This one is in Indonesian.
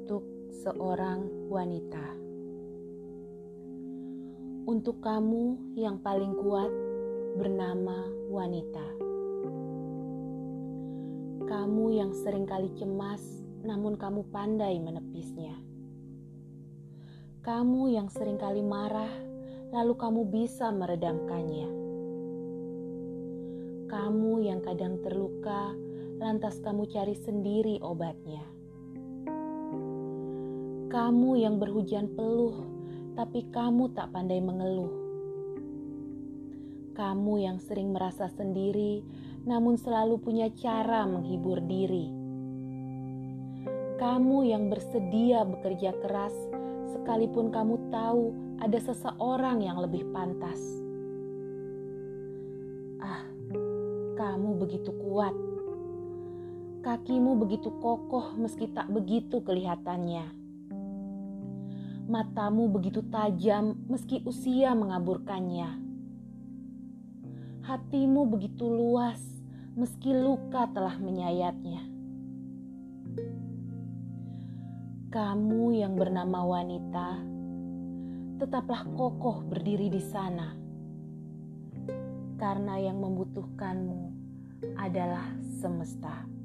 untuk seorang wanita. Untuk kamu yang paling kuat bernama wanita. Kamu yang sering kali cemas namun kamu pandai menepisnya. Kamu yang sering kali marah lalu kamu bisa meredamkannya. Kamu yang kadang terluka lantas kamu cari sendiri obatnya. Kamu yang berhujan peluh, tapi kamu tak pandai mengeluh. Kamu yang sering merasa sendiri, namun selalu punya cara menghibur diri. Kamu yang bersedia bekerja keras, sekalipun kamu tahu ada seseorang yang lebih pantas. Ah, kamu begitu kuat Kakimu begitu kokoh meski tak begitu kelihatannya. Matamu begitu tajam meski usia mengaburkannya. Hatimu begitu luas meski luka telah menyayatnya. Kamu yang bernama wanita, tetaplah kokoh berdiri di sana. Karena yang membutuhkanmu adalah semesta.